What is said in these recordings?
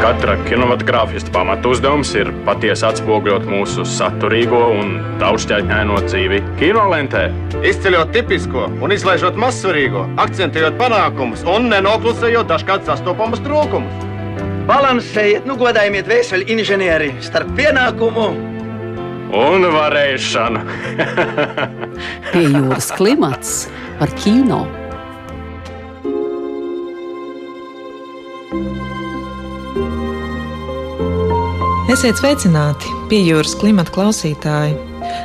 Katra kinematogrāfista pamatuzdevums ir patiesi atspoguļot mūsu saturīgo un daudzšķaitņaino dzīvi kinolentē. Izceļot tipisko un izlaižot mazsvarīgo, akcentējot panākumus un nenoklusējot dažkārt sastopamus trūkumus. Balansējiet, nu godājiet vēseli inženieri starp pienākumu un varēšanu. Pie jūras klimats par kino. Esiet sveicināti, pie jūras klimata klausītāji!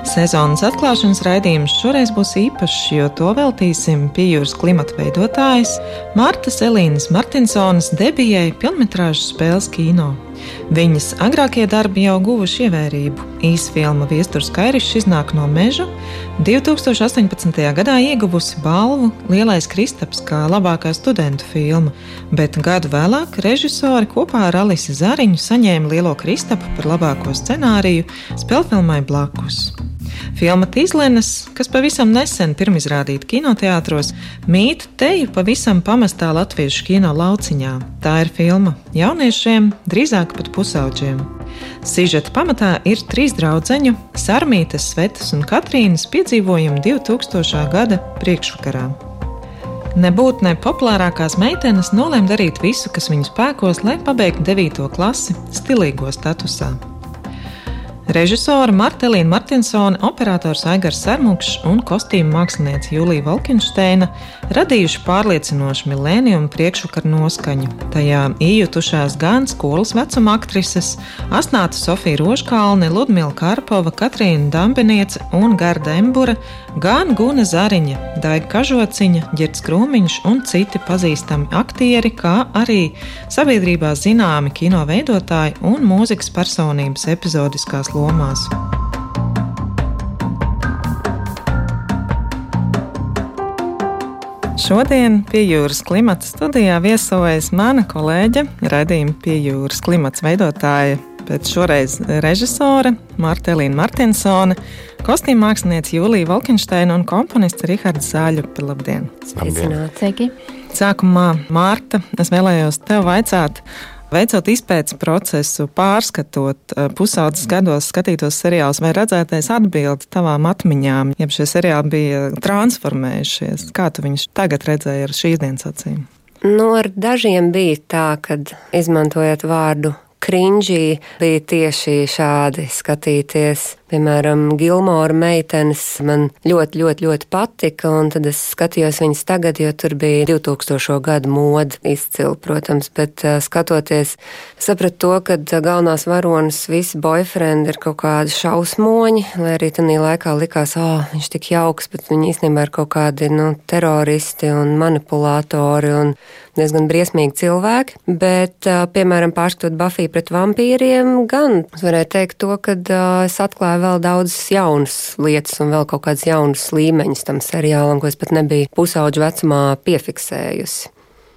Sezonas atklāšanas raidījums šoreiz būs īpašs, jo to veltīsim pie jūras klimata veidotājas Martas Elīnas Martinsonas debijai filmas spēles kino. Viņas agrākie darbi jau guvuši ievērību. Īsfilma Viestures Kairišs iznāk no meža, 2018. gadā ieguvusi balvu Lielais Kristaps kā labākā studentu filma, bet gadu vēlāk režisori kopā ar Alisi Zariņu saņēma Lielo Kristapu par labāko scenāriju spēlfilmai Blakus. Filma Tīzlenes, kas pavisam nesen pirmizrādīta kinoteātros, mīt teju pavisam pamestā latviešu kino lauciņā. Tā ir filma jauniešiem, drīzāk pat pusauģiem. Sižeta pamatā ir trīs draudzeņu, Sarmītas, Svetas un Katrīnas piedzīvojumi 2000. gada priekšvakarā. Nebūtnē populārākās meitenes nolēma darīt visu, kas viņu spēkos, lai pabeigtu 9. klasi stilīgo statusā. Režisora Martelīna Martinsone, operators Aigars Sermukšs un kostīmu mākslinieca Julija Valkensteina radījuši pārliecinošu milēnijumu priekšvakaru noskaņu. Tajā iejutušās gan skolas vecuma aktrises, Asnāta Sofija Roškalne, Ludmila Karpova, Katrīna Dambenieca un Garda Embura, gan Guna Zariņa, Daiga Kažociņa, Girts Krūmiņš un citi pazīstami aktieri, kā arī sabiedrībā zināmi kino veidotāji un mūzikas personības epizodiskās lomās. Šodien pie jūras klimata studijā viesojas mana kolēģe, raidījuma pie jūras klimata veidotāja, bet šoreiz režisore Martelīna Martinsone, kostīm mākslinieca Jūlija Valkensteina un komponists Rihards Zāļupi. Labdien! Sveicināti! Sākumā, Mārta, es vēlējos tev vaicāt, Veicot izpētes procesu, pārskatot eh, pusaudzes gados skatītos seriālus, vai redzētais atbildi tavām atmiņām, ja šie seriāli bija transformējušies? Kā tu viņus tagad redzēji ar šīs dienas acīm? Nu, ar dažiem bija tā, ka izmantojot vārdu krinžī bija tieši šādi skatīties Piemēram, Gilmora meitenes man ļoti, ļoti, ļoti patika, un tad es skatījos viņas tagad, jo tur bija 2000. gadu moda izcila, protams, bet uh, skatoties, sapratu to, ka galvenās varonas visi boyfriend ir kaut kādi šausmoņi, lai arī tanī laikā likās, ah, oh, viņš tik jauks, bet viņi īstenībā ir kaut kādi, nu, teroristi un manipulātori un diezgan briesmīgi cilvēki, bet, uh, piemēram, pārskatot Buffy pret vampīriem, gan es varēju teikt to, ka es atklāju vēl daudzas jaunas lietas un vēl kaut kādas jaunas līmeņus tam seriālam, ko es pat nebiju pusauģu vecumā piefiksējusi.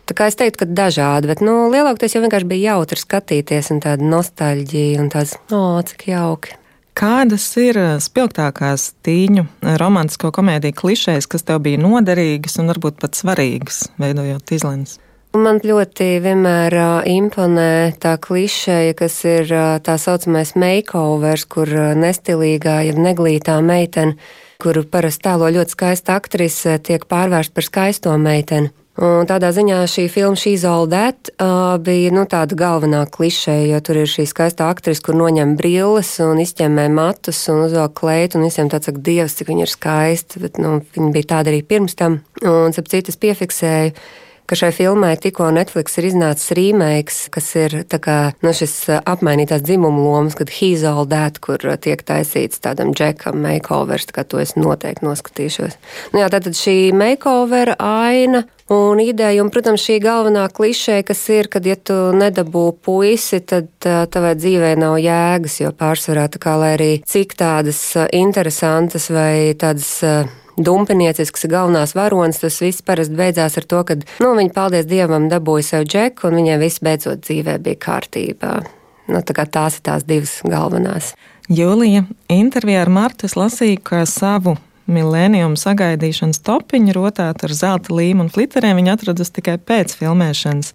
Tā kā es teiktu, ka dažādi, bet nu, lielākoties jau vienkārši bija jautri skatīties un tāda nostalģija un tāds, o, cik jauki. Kādas ir spilgtākās tīņu romantisko komēdiju klišejas, kas tev bija noderīgas un varbūt pat svarīgas, veidojot izlēmas? Man ļoti vienmēr uh, imponē tā klišeja, kas ir uh, tā saucamais makeovers, kur uh, nestilīgā, jeb neglītā meitene, kuru parasti tēlo ļoti skaista aktrise, tiek pārvērsta par skaisto meiteni. Un tādā ziņā šī filma, šī Zoldēt, uh, bija nu, tāda galvenā klišeja, jo tur ir šī skaistā aktrise, kur noņem brilles un izķemmē matus un uzvelk kleitu, un visiem tāds saka, Dievs, cik viņa ir skaista, bet nu, viņa bija tāda arī pirms tam. Un, ap citas piefiksēju ka šai filmai tikko Netflix ir iznācis rīmēks, kas ir kā, nu, šis apmainītās dzimumu lomas, kad he's all that, kur tiek taisīts tādam džekam makeovers, tā kā to es noteikti noskatīšos. Nu, jā, tātad šī makeovera aina. Un ideja, un, protams, šī galvenā klišē, kas ir, kad, ja tu nedabū puisi, tad tavai dzīvē nav jēgas, jo pārsvarā tā kā, lai arī cik tādas interesantas vai tādas dumpiniecisks galvenās varonis, tas viss parasti beidzās ar to, ka, nu, viņi, paldies Dievam, dabūja sev džeku, un viņiem viss beidzot dzīvē bija kārtībā. Nu, tā tās ir tās divas galvenās. Jūlija, intervijā ar Martu lasīju, ka savu milēniuma sagaidīšanas topiņu, rotāta ar zelta līmu un fliteriem, viņa atradusi tikai pēc filmēšanas.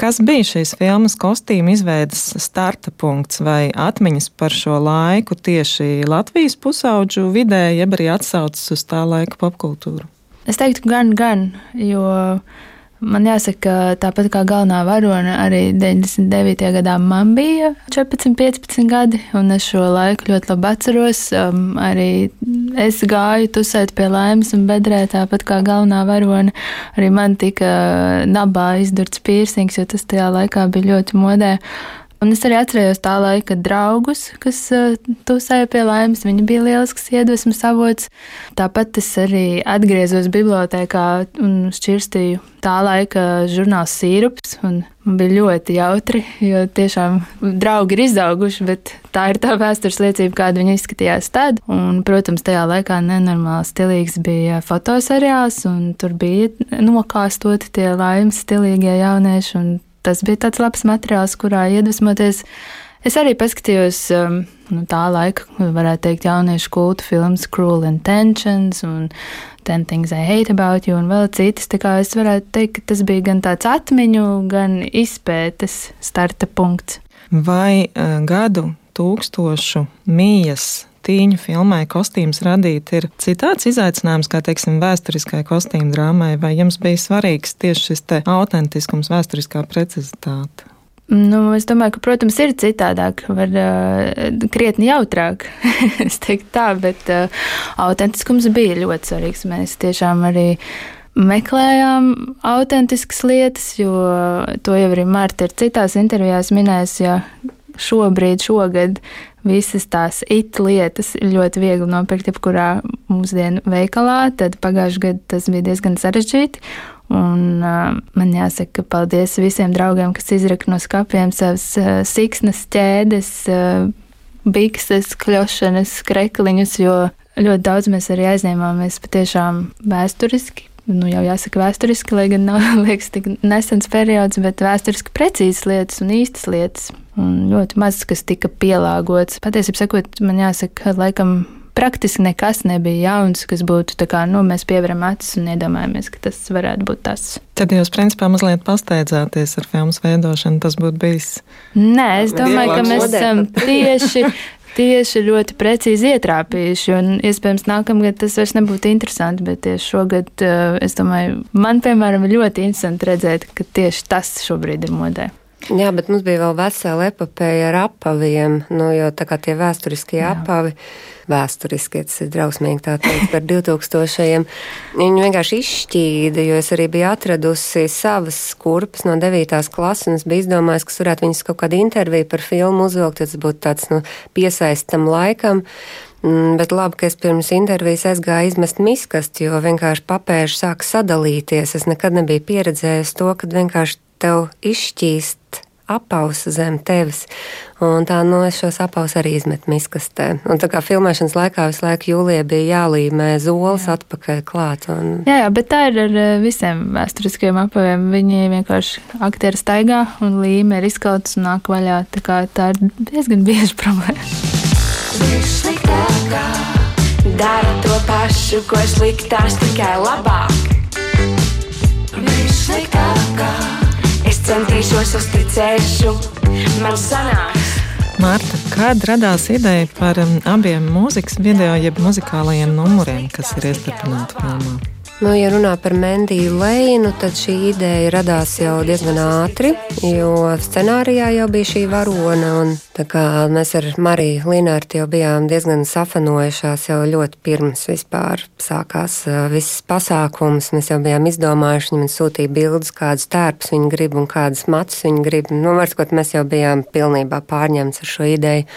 Kas bija šīs filmas kostīmu izveidas starta punkts vai atmiņas par šo laiku tieši Latvijas pusauģu vidē, jeb arī atsaucas uz tā laika popkultūru? Es teiktu, gan, gan, jo Man jāsaka, tāpat kā galvenā varone, arī 99. gadā man bija 14, 15 gadi, un es šo laiku ļoti labi atceros. Um, arī es gāju tusēt pie laimes un bedrē, tāpat kā galvenā varone. Arī man tika nabā izdurts piercings, jo tas tajā laikā bija ļoti modē. Un es arī atceros tā laika draugus, kas uh, tusēja pie laimes. Viņi bija lielisks iedvesmas avots. Tāpat es arī atgriezos bibliotekā un šķirstīju tā laika žurnāls Sīrups. Man bija ļoti jautri, jo tiešām draugi ir izauguši, bet tā ir tā vēstures liecība, kāda viņi izskatījās tad. Un, protams, tajā laikā nenormāli stilīgs bija fotoseriāls, un tur bija nokāstoti tie laimes stilīgie jaunieši tas bija tāds labs materiāls, kurā iedvesmoties. Es arī paskatījos um, nu, tā laika, varētu teikt, jauniešu kultu filmas Cruel Intentions un Ten Things I Hate About You un vēl citas. Tā kā es varētu teikt, ka tas bija gan tāds atmiņu, gan izpētes starta punkts. Vai uh, gadu tūkstošu mījas tīņu filmai kostīms radīt ir citāds izaicinājums, kā, teiksim, vēsturiskai kostīmu drāmai, vai jums bija svarīgs tieši šis te autentiskums, vēsturiskā precizitāte? Nu, es domāju, ka, protams, ir citādāk, var uh, krietni jautrāk, es teiktu tā, bet uh, autentiskums bija ļoti svarīgs. Mēs tiešām arī meklējām autentiskas lietas, jo to jau arī Marta ir citās intervijās minējusi, ja šobrīd, šogad visas tās it lietas ir ļoti viegli nopirkt jebkurā mūsdienu veikalā, tad pagājušajā gadā tas bija diezgan sarežģīti. Un, uh, man jāsaka, paldies visiem draugiem, kas izraka no skapiem savas uh, siksnas ķēdes, uh, bikses, kļošanas, krekliņus, jo ļoti daudz mēs arī aizņēmāmies patiešām vēsturiski. Nu, jau jāsaka, vēsturiski, lai gan nav liekas, tik nesens periods, bet vēsturiski precīzas lietas un īstas lietas un ļoti maz kas tika pielāgots. Patiesībā sakot, man jāsaka, laikam praktiski nekas nebija jauns, kas būtu tā kā, nu, mēs pievaram acis un iedomājamies, ka tas varētu būt tas. Tad jūs, principā, mazliet pasteidzāties ar filmu veidošanu, tas būtu bijis. Nē, es domāju, ka mēs esam tieši. Tieši ļoti precīzi ietrāpījuši, un iespējams nākamgad tas vairs nebūtu interesanti, bet tieši šogad, eh, es domāju, man, piemēram, ir ļoti interesanti redzēt, ka tieši tas šobrīd ir modē. Jā, bet mums bija vēl vesela epopeja ar apaviem, nu, jo tā kā tie vēsturiskie Jā. apavi, vēsturiskie, tas ir drausmīgi tā teikt par 2000. Viņi vienkārši izšķīda, jo es arī biju atradusi savas kurpes no 9. klases, un es biju izdomājis, ka varētu viņas kaut kādu interviju par filmu uzvilkt, tas būtu tāds, nu, piesaistam laikam. Mm, bet labi, ka es pirms intervijas aizgāju izmest miskasti, jo vienkārši papēži sāka sadalīties. Es nekad nebiju pieredzējis to, kad vienkārši tev izšķīst apausa zem tevis. Un tā no nu, es šos apaus arī izmetu miskastē. Un tā kā filmēšanas laikā visu laiku jūlijā bija jālīmē zoles jā. atpakaļ klāt. Un... Jā, jā, bet tā ir ar eh, visiem vēsturiskiem apaviem. Viņi vienkārši aktieri staigā un līme ir izkauts un nāk vaļā. Tā kā tā ir diezgan bieži problēma. Dara to pašu, ko sliktās tikai labāk. Centīšos, uzticēšu, man sanāks. Marta, kad radās ideja par um, abiem mūzikas video, jeb muzikālajiem numuriem, kas ir iestarpināti filmā? Nu, ja runā par Mendiju Leinu, tad šī ideja radās jau diezgan ātri, jo scenārijā jau bija šī varona. Mēs ar Mariju Linārtu jau bijām diezgan safanojušās jau ļoti pirms vispār sākās viss pasākums. Mēs jau bijām izdomājuši, viņi man sūtīja bildes, kādas tērpus viņi grib un kādas matus viņi grib. Nu, varskot, mēs jau bijām pilnībā pārņemts ar šo ideju.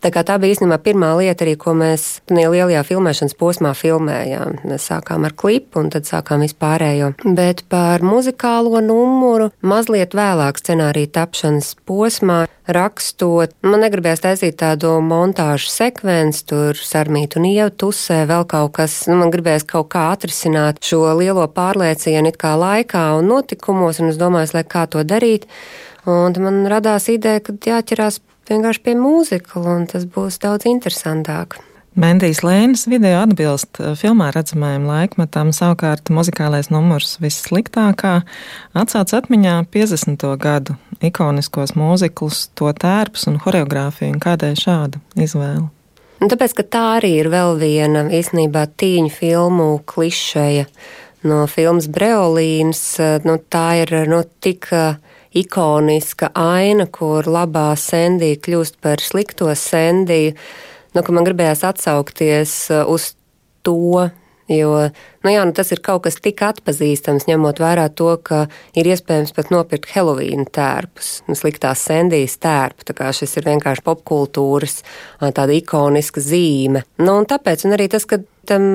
Tā, tā bija īstenībā pirmā lieta, arī, ko mēs tajā lielajā filmēšanas posmā filmējām. Mēs sākām ar klipu un tad sākām vispārējo. Bet par muzikālo numuru mazliet vēlāk scenārija tapšanas posmā rakstot. Man negribējās taisīt tādu montāžu sekvenci, tur sarmīt un ievu tusē, vēl kaut kas. Nu, man gribējās kaut kā atrisināt šo lielo pārliecienu it kā laikā un notikumos, un es domāju, lai kā to darīt. Un man radās ideja, ka jāķerās vienkārši pie mūzikla, un tas būs daudz interesantāk. Mendijas Lēnas video atbilst eh, filmā redzamajam laikmetam, savukārt muzikālais numurs vissliktākā atsauc atmiņā 50. gadu ikoniskos mūziklus, to tērpus un horeogrāfiju, un kādēļ šāda izvēle? Un tāpēc, ka tā arī ir vēl viena īstenībā tīņu filmu klišeja no filmas Breolīnas, nu, tā ir nu, tik ikoniska aina, kur labā Sendija kļūst par slikto Sendiju nu, ka man gribējās atsaukties uh, uz to. Jo nu jā, nu tas ir kaut kas tik atpazīstams, ņemot vērā to, ka ir iespējams pat nopirkt Helovīna tērpus, nu, sliktās sendijas tērpu. Tā kā šis ir vienkārši popkultūras tāda ikoniska zīme. Nu, un tāpēc, un arī tas, ka tam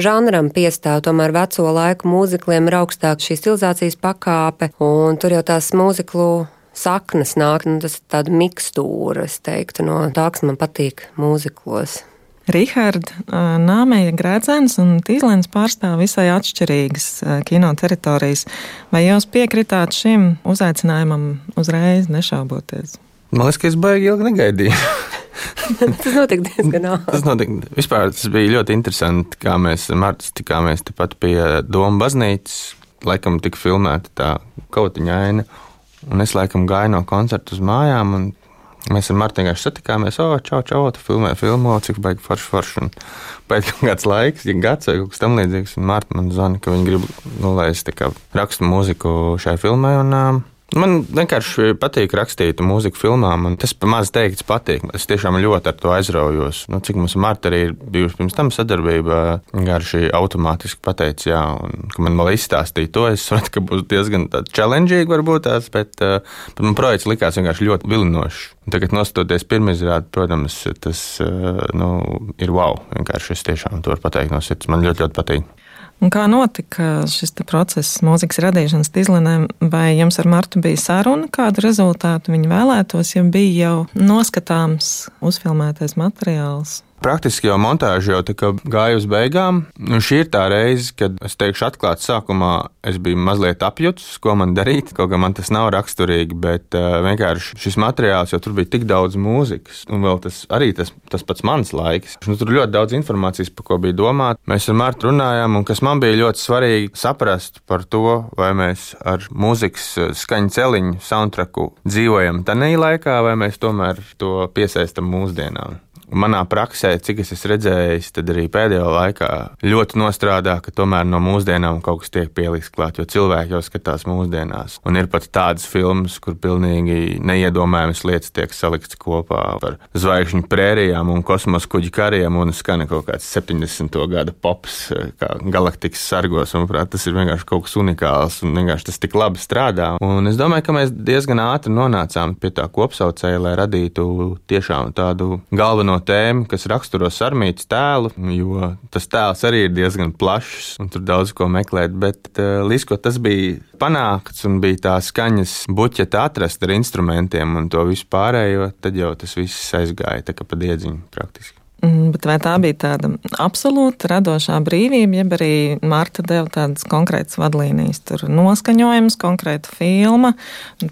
žanram piestāv tomēr veco laiku mūzikliem ir augstāka šī stilizācijas pakāpe, un tur jau tās mūziklu saknes nāk, nu, tas ir tāda mikstūra, es teiktu, no tā, kas man patīk mūziklos. Rihards, Nāmeja Grēdzens un Tīslens pārstāv visai atšķirīgas kino teritorijas. Vai jūs piekritāt šim uzaicinājumam uzreiz nešauboties? Man liekas, ka es baigi ilgi negaidīju. tas notika diezgan ātri. tas notika. Vispār tas bija ļoti interesanti, kā mēs ar Martu tikāmies tepat pie Doma baznīcas. Laikam tika filmēta tā kautiņa aina. Un es laikam gāju no koncerta uz mājām. Mēs ar Martu vienkārši satikāmies, oh, čau, čau, tu filmē, filmo, cik baigi forši, forši. Pēc tam kāds laiks, ja gads vai kaut kas tamlīdzīgs, un Marta man zvanīja, ka viņi grib, nu, lai es rakstu mūziku šai filmai. Un, uh, Man vienkārši patīk rakstīt mūziku filmām, un tas maz teikts patīk. Es tiešām ļoti ar to aizraujos. Nu, cik mums ar Martu arī ir bijusi pirms tam sadarbība, vienkārši automātiski pateicis, jā, un ka man vēl izstāstīja to. Es saprotu, ka būs diezgan challenging, varbūt tās, bet, bet man projekts likās vienkārši ļoti vilinošs. Tagad, nostoties pirmizrādi, protams, tas nu, ir wow. Vienkārši es tiešām to varu pateikt no sirds. Man ļoti, ļoti patīk. Un kā notika šis process mūzikas radīšanas tīzlenēm? Vai jums ar Martu bija saruna, kādu rezultātu viņi vēlētos, ja bija jau noskatāms uzfilmētais materiāls? Praktiski jau montāža jau gāja uz beigām. Šī ir tā reize, kad es teikšu, atklāti, sākumā es biju mazliet apjucis, ko man darīt. Kaut kā man tas nav raksturīgi, bet uh, vienkārši šis materiāls jau tur bija tik daudz mūzikas, un vēl tas arī tas, tas pats mans laiks. Nu, tur ļoti daudz informācijas, par ko bija domāts. Mēs ar Mārtu runājām, un kas man bija ļoti svarīgi saprast par to, vai mēs ar mūzikas skaņu celiņu soundtracku dzīvojam tajā laikā, vai mēs tomēr to piesaistam mūsdienām. Manā praksē, cik es esmu redzējis, tad arī pēdējā laikā ļoti nostrādā, ka tomēr no mūsdienām kaut kas tiek pielikts klāt, jo cilvēki jau skatās mūsdienās. Un ir pat tādas filmas, kur pilnīgi neiedomājamas lietas tiek saliktas kopā par zvaigžņu prērijām un kosmosa kuģu kariem un skana kaut kāds 70. gada pops, kā galaktikas sargos. Manuprāt, tas ir vienkārši kaut kas unikāls un vienkārši tas tik labi strādā. Un es domāju, ka mēs diezgan ātri nonācām pie tā kopsaucēja, lai radītu tiešām tādu galveno tēmu, kas raksturo sarmītas tēlu, jo tas tēls arī ir diezgan plašs un tur daudz ko meklēt. Bet uh, līdz ko tas bija panākts un bija tā skaņas buķeta atrast ar instrumentiem un to visu pārējo, tad jau tas viss aizgāja tā kā pa diedziņu praktiski. Mm, bet vai tā bija tāda absolūta radošā brīvība, jeb arī Marta deva tādas konkrētas vadlīnijas, tur noskaņojums, konkrēta filma,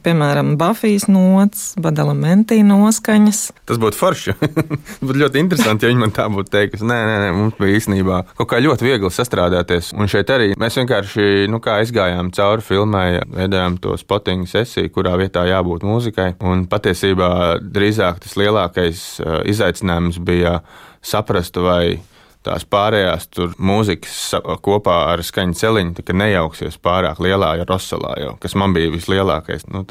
piemēram, Bafijas nots, Badalamenti noskaņas? Tas būtu forši. būtu ļoti interesanti, ja viņi man tā būtu teikusi. Nē, nē, nē, mums bija īstenībā kaut kā ļoti viegli sastrādāties. Un šeit arī mēs vienkārši, nu, kā aizgājām cauri filmai, veidojām to spottingu sesiju, kurā vietā jābūt mūzikai. Un patiesībā drīzāk tas lielākais uh, izaicinājums bija saprastu, vai tās pārējās tur mūzikas kopā ar skaņu celiņu nejauksies pārāk lielā rosalā, jau, kas man bija vislielākais nu,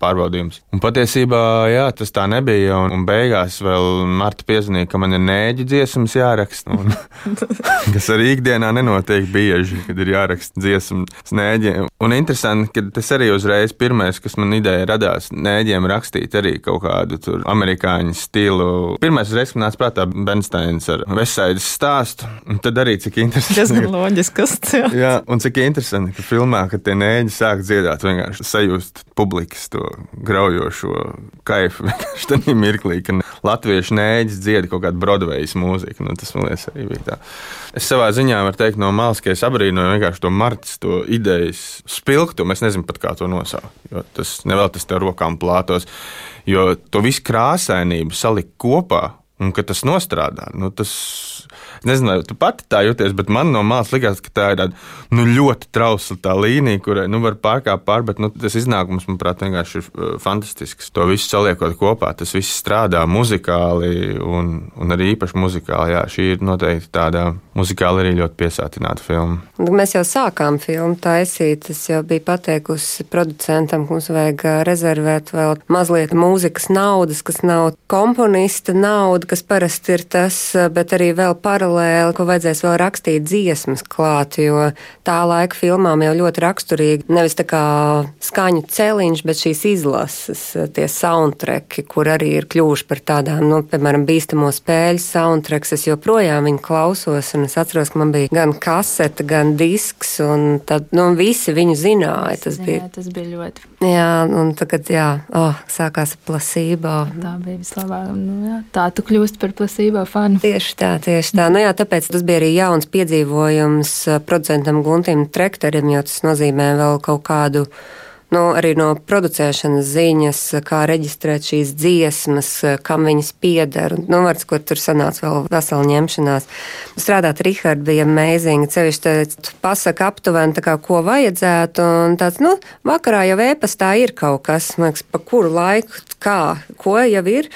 pārbaudījums. Un patiesībā jā, tas tā nebija. Un, un beigās vēl Marta piezīmēja, ka man ir nēģi dziesmas jāraksta. Un, kas arī ikdienā nenotiek bieži, kad ir jāraksta dziesmas nēģiem. Un interesanti, ka tas arī uzreiz pirmais, kas man ideja radās, nēģiem rakstīt arī kaut kādu amerikāņu stilu. Pirmais uzreiz, kad nāca prātā Bensteins ar Vesaidas stāstu. Un tad arī cik interesanti. Tas ir loģisks. Jā. jā, un cik interesanti, ka filmā, kad tie nēģi sāk dziedāt, vienkārši sajust publikas to graujošo kaifu. Vienkārši tajā mirklī, kad latviešu nēģis dzied kaut kādu Broadway's mūziku. Nu, tas man liekas arī bija tā. Es savā ziņā varu teikt no malas, ka es abrīnoju vienkārši to marķis, to idejas spilgtumu. Es nezinu pat kā to nosaukt, jo tas nevēl tas te rokām plātos, jo to visu krāsainību salikt kopā un ka tas nostrādā. Nu, tas, nezinu, vai tu pati tā jūties, bet man no malas likās, ka tā ir tāda nu, ļoti trausla līnija, kurai nu, var pārkāpt pāri, bet nu, tas iznākums, manuprāt, vienkārši ir uh, fantastisks. To visu saliekot kopā, tas viss strādā muzikāli un, un arī īpaši muzikāli. Jā, šī ir noteikti tāda muzikāli arī ļoti piesātināta filma. Mēs jau sākām filmu taisīt. Es jau biju pateikusi producentam, ka mums vajag uh, rezervēt vēl mazliet mūzikas naudas, kas nav komponista nauda, kas parasti ir tas, uh, bet arī vēl paralēli, ko vajadzēs vēl rakstīt dziesmas klāt, jo tā laika filmām jau ļoti raksturīgi nevis tā kā skaņu celiņš, bet šīs izlases, uh, tie soundtracki, kur arī ir kļuvuši par tādām, nu, piemēram, bīstamo spēļu soundtracks. Es joprojām viņu klausos, un es atceros, ka man bija gan kasete, gan disks, un tad, nu, visi viņu zināja. Tas Jā, bija, tas bija ļoti. jā, un tagad, jā, oh, sākās plasībā. Tā bija vislabākā. Nu, jā, tā tu kļūsti par plasībā fanu. Tieši tā, tieši tā. Nu jā, tāpēc tas bija arī jauns piedzīvojums uh, producentam Guntim Trekterim, jo tas nozīmē vēl kaut kādu nu, arī no producēšanas ziņas, kā reģistrēt šīs dziesmas, kam viņas pieder. Nu, var sakot, tur sanāca vēl vesela ņemšanās. Strādāt Rihards bija amazing. Cevišķi tu pasaka aptuveni, tā kā, ko vajadzētu, un tāds, nu, vakarā jau ēpastā ir kaut kas, man liekas, pa kuru laiku, kā, ko jau ir.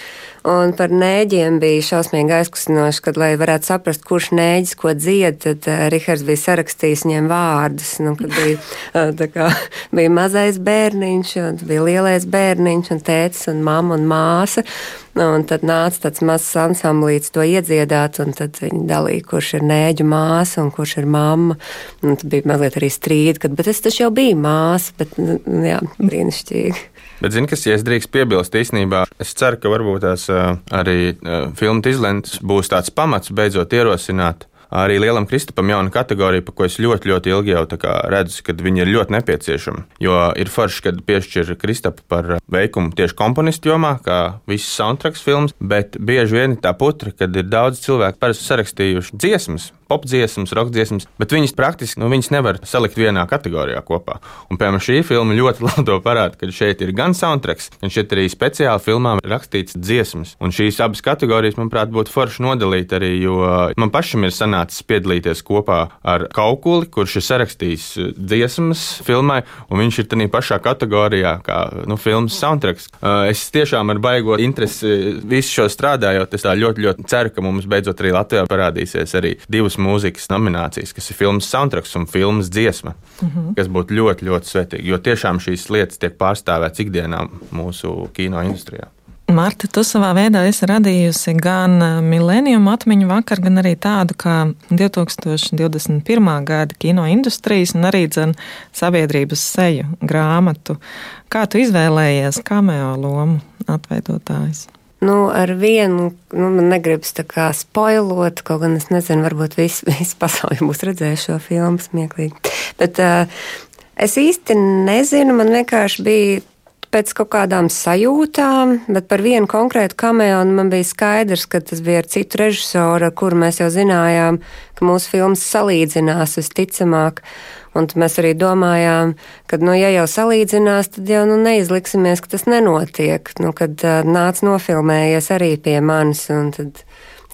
Un par nēģiem bija šausmīgi aizkustinoši, kad, lai varētu saprast, kurš nēģis ko dzied, tad uh, Rihards bija sarakstījis viņiem vārdus. Nu, kad bija, uh, kā, bija mazais bērniņš, un bija lielais bērniņš, un tētis, un mamma un māsa. Nu, un tad nāca tāds mazs ansamblīts to iedziedāt, un tad viņi dalīja, kurš ir nēģu māsa un kurš ir mamma. Un tad bija mazliet arī strīdi, kad, bet es taču jau biju māsa, bet, nu, jā, brīnišķīgi. Bet, zini, kas, ja es drīkst piebilst, īstenībā es ceru, ka varbūt tās arī filmu izlentes būs tāds pamats beidzot ierosināt. Arī lielam Kristupam jauna kategorija, par ko es ļoti, ļoti ilgi jau redzu, ka viņi ir ļoti nepieciešami. Jo ir forši, kad piešķir Kristapu par veikumu tieši komponistu jomā, kā visas soundtracks filmas, bet bieži vien tā putra, kad ir daudz cilvēku parasti sarakstījuši dziesmas, popdziesmas, rockdziesmas, bet viņas praktiski nu, viņas nevar salikt vienā kategorijā kopā. Un, piemēram, šī filma ļoti labi to parāda, ka šeit ir gan soundtracks, gan šeit arī speciāli filmām rakstīts dziesmas. Un šīs abas kategorijas, manuprāt, būtu forši nodalīt arī, jo man pašam ir sanācis piedalīties kopā ar Kaukuli, kurš ir sarakstījis uh, dziesmas filmai, un viņš ir tādā pašā kategorijā kā nu, filmas soundtracks. Uh, es tiešām ar baigo interesi visu šo strādājot, es ļoti, ļoti ceru, ka mums beidzot arī Latvijā parādīsies arī divas mūzikas nominācijas, kas ir filmas soundtracks un filmas dziesma, mm -hmm. kas būtu ļoti, ļoti svetīgi. Jo tiešām šīs lietas tiek pārstāvētas ikdienā mūsu kino industrijā. Marta, tu savā veidā esi radījusi gan milēnijumu atmiņu vakar, gan arī tādu kā 2021. gada kino industrijas un arī dzen, sabiedrības seju grāmatu. Kā tu izvēlējies cameo lomu atveidotājs? Nu, ar vienu, nu, man negribas tā kā spoilot, kaut gan es nezinu, varbūt visi vis pasauli būs redzējuši šo filmu smieklīgi. Bet uh, es īsti nezinu, man vienkārši bija pēc kaut kādām sajūtām, bet par vienu konkrētu kamēnu man bija skaidrs, ka tas bija ar citu režisoru, ar kuru mēs jau zinājām, ka mūsu filmas salīdzinās visticamāk. Un mēs arī domājām, ka, nu, ja jau salīdzinās, tad jau nu, neizliksimies, ka tas nenotiek. Nu, kad uh, nāc nofilmējies arī pie manis, un tad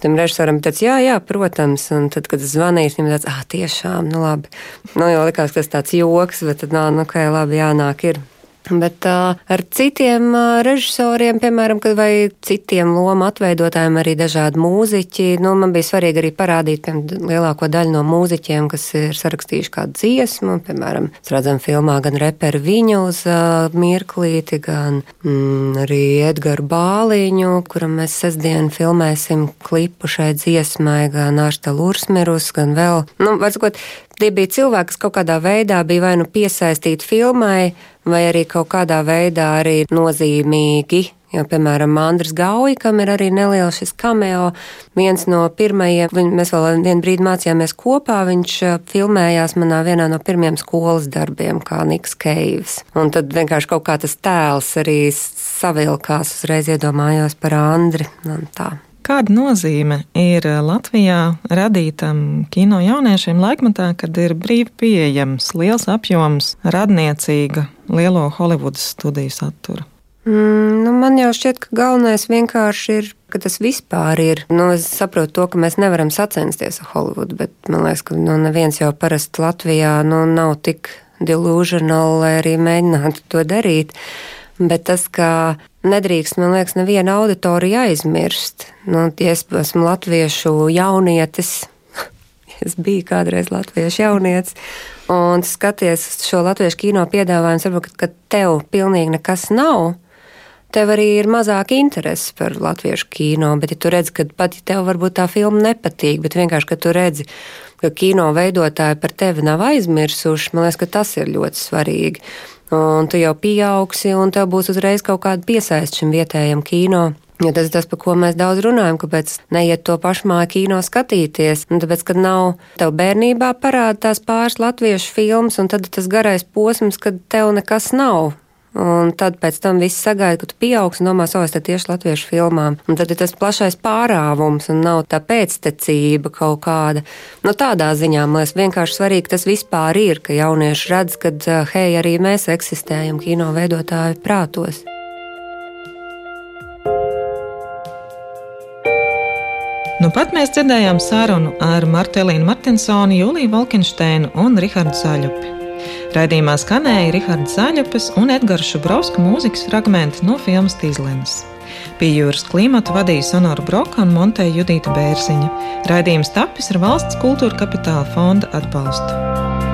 tam režisoram teica, jā, jā, protams. Un tad, kad es zvanīju, viņam teica, ah, tiešām, nu labi. Nu, jau likās, ka tas tāds joks, bet tad, nā, nu, ok, labi, jānāk ir. Bet uh, ar citiem uh, režisoriem, piemēram, vai citiem lomu atveidotājiem, arī dažādi mūziķi, nu, man bija svarīgi arī parādīt piemēram, lielāko daļu no mūziķiem, kas ir sarakstījuši kādu dziesmu. Piemēram, mēs redzam filmā gan reperu viņu uz uh, mirklīti, gan mm, arī Edgaru Bāliņu, kuram mēs sestdien filmēsim klipu šai dziesmai, gan Ārsta Lursmirus, gan vēl, nu, varbūt Tie bija cilvēki, kas kaut kādā veidā bija vai nu piesaistīti filmai, vai arī kaut kādā veidā arī nozīmīgi. Jo, piemēram, Andris Gauja, kam ir arī neliels šis cameo, viens no pirmajiem, mēs vēl vienu brīdi mācījāmies kopā, viņš filmējās manā vienā no pirmajiem skolas darbiem, kā Niks Keivs. Un tad vienkārši kaut kā tas tēls arī savilkās, uzreiz iedomājos par Andri un tā. Kāda nozīme ir Latvijā radītam kino jauniešiem laikmatā, kad ir brīvi pieejams liels apjoms radniecīga lielo Holivudas studiju satura? Mm, nu man jau šķiet, ka galvenais vienkārši ir, ka tas vispār ir. Nu, es saprotu to, ka mēs nevaram sacensties ar Holivudu, bet man liekas, ka nu, neviens jau parasti Latvijā nu, nav tik delusional, lai arī mēģinātu to darīt. Bet tas, ka nedrīkst, man liekas, neviena auditorija aizmirst. Nu, ja es esmu latviešu jaunietis, es biju kādreiz latviešu jaunietis, un skaties šo latviešu kino piedāvājumu, varbūt, ka tev pilnīgi nekas nav. Tev arī ir mazāk interesi par latviešu kino, bet, ja tu redz, ka pat ja tev varbūt tā filma nepatīk, bet vienkārši, ka tu redzi, ka kino veidotāji par tevi nav aizmirsuši, man liekas, ka tas ir ļoti svarīgi. Un tu jau pieaugsi, un tev būs uzreiz kaut kāda piesaist šim vietējam kino. Jo tas ir tas, par ko mēs daudz runājam, kāpēc neiet to pašmāju kino skatīties. Un tāpēc, kad nav tev bērnībā parāda tās pāris latviešu filmas, un tad tas garais posms, kad tev nekas nav. Un tad pēc tam viss sagaida, ka tu pieaugs un domās, o, es te tieši latviešu filmām. Un tad ir tas plašais pārāvums un nav tā pēctecība kaut kāda. Nu, tādā ziņā man liekas vienkārši svarīgi, tas vispār ir, ka jaunieši redz, ka, hei, arī mēs eksistējam kino veidotāju prātos. Nu pat mēs dzirdējām sarunu ar Martelīnu Martinsoni, Juliju Valkensteinu un Rihardu Zaļupi. Raidījumā skanēja Rihards Zaļupes un Edgars Šubrovska mūzikas fragmenti no filmas Tīzlenes. Pie jūras klimata vadīja Sonora Broka un Monteja Judīta Bērziņa. Raidījums tapis ar valsts kultūra kapitāla fonda atbalstu.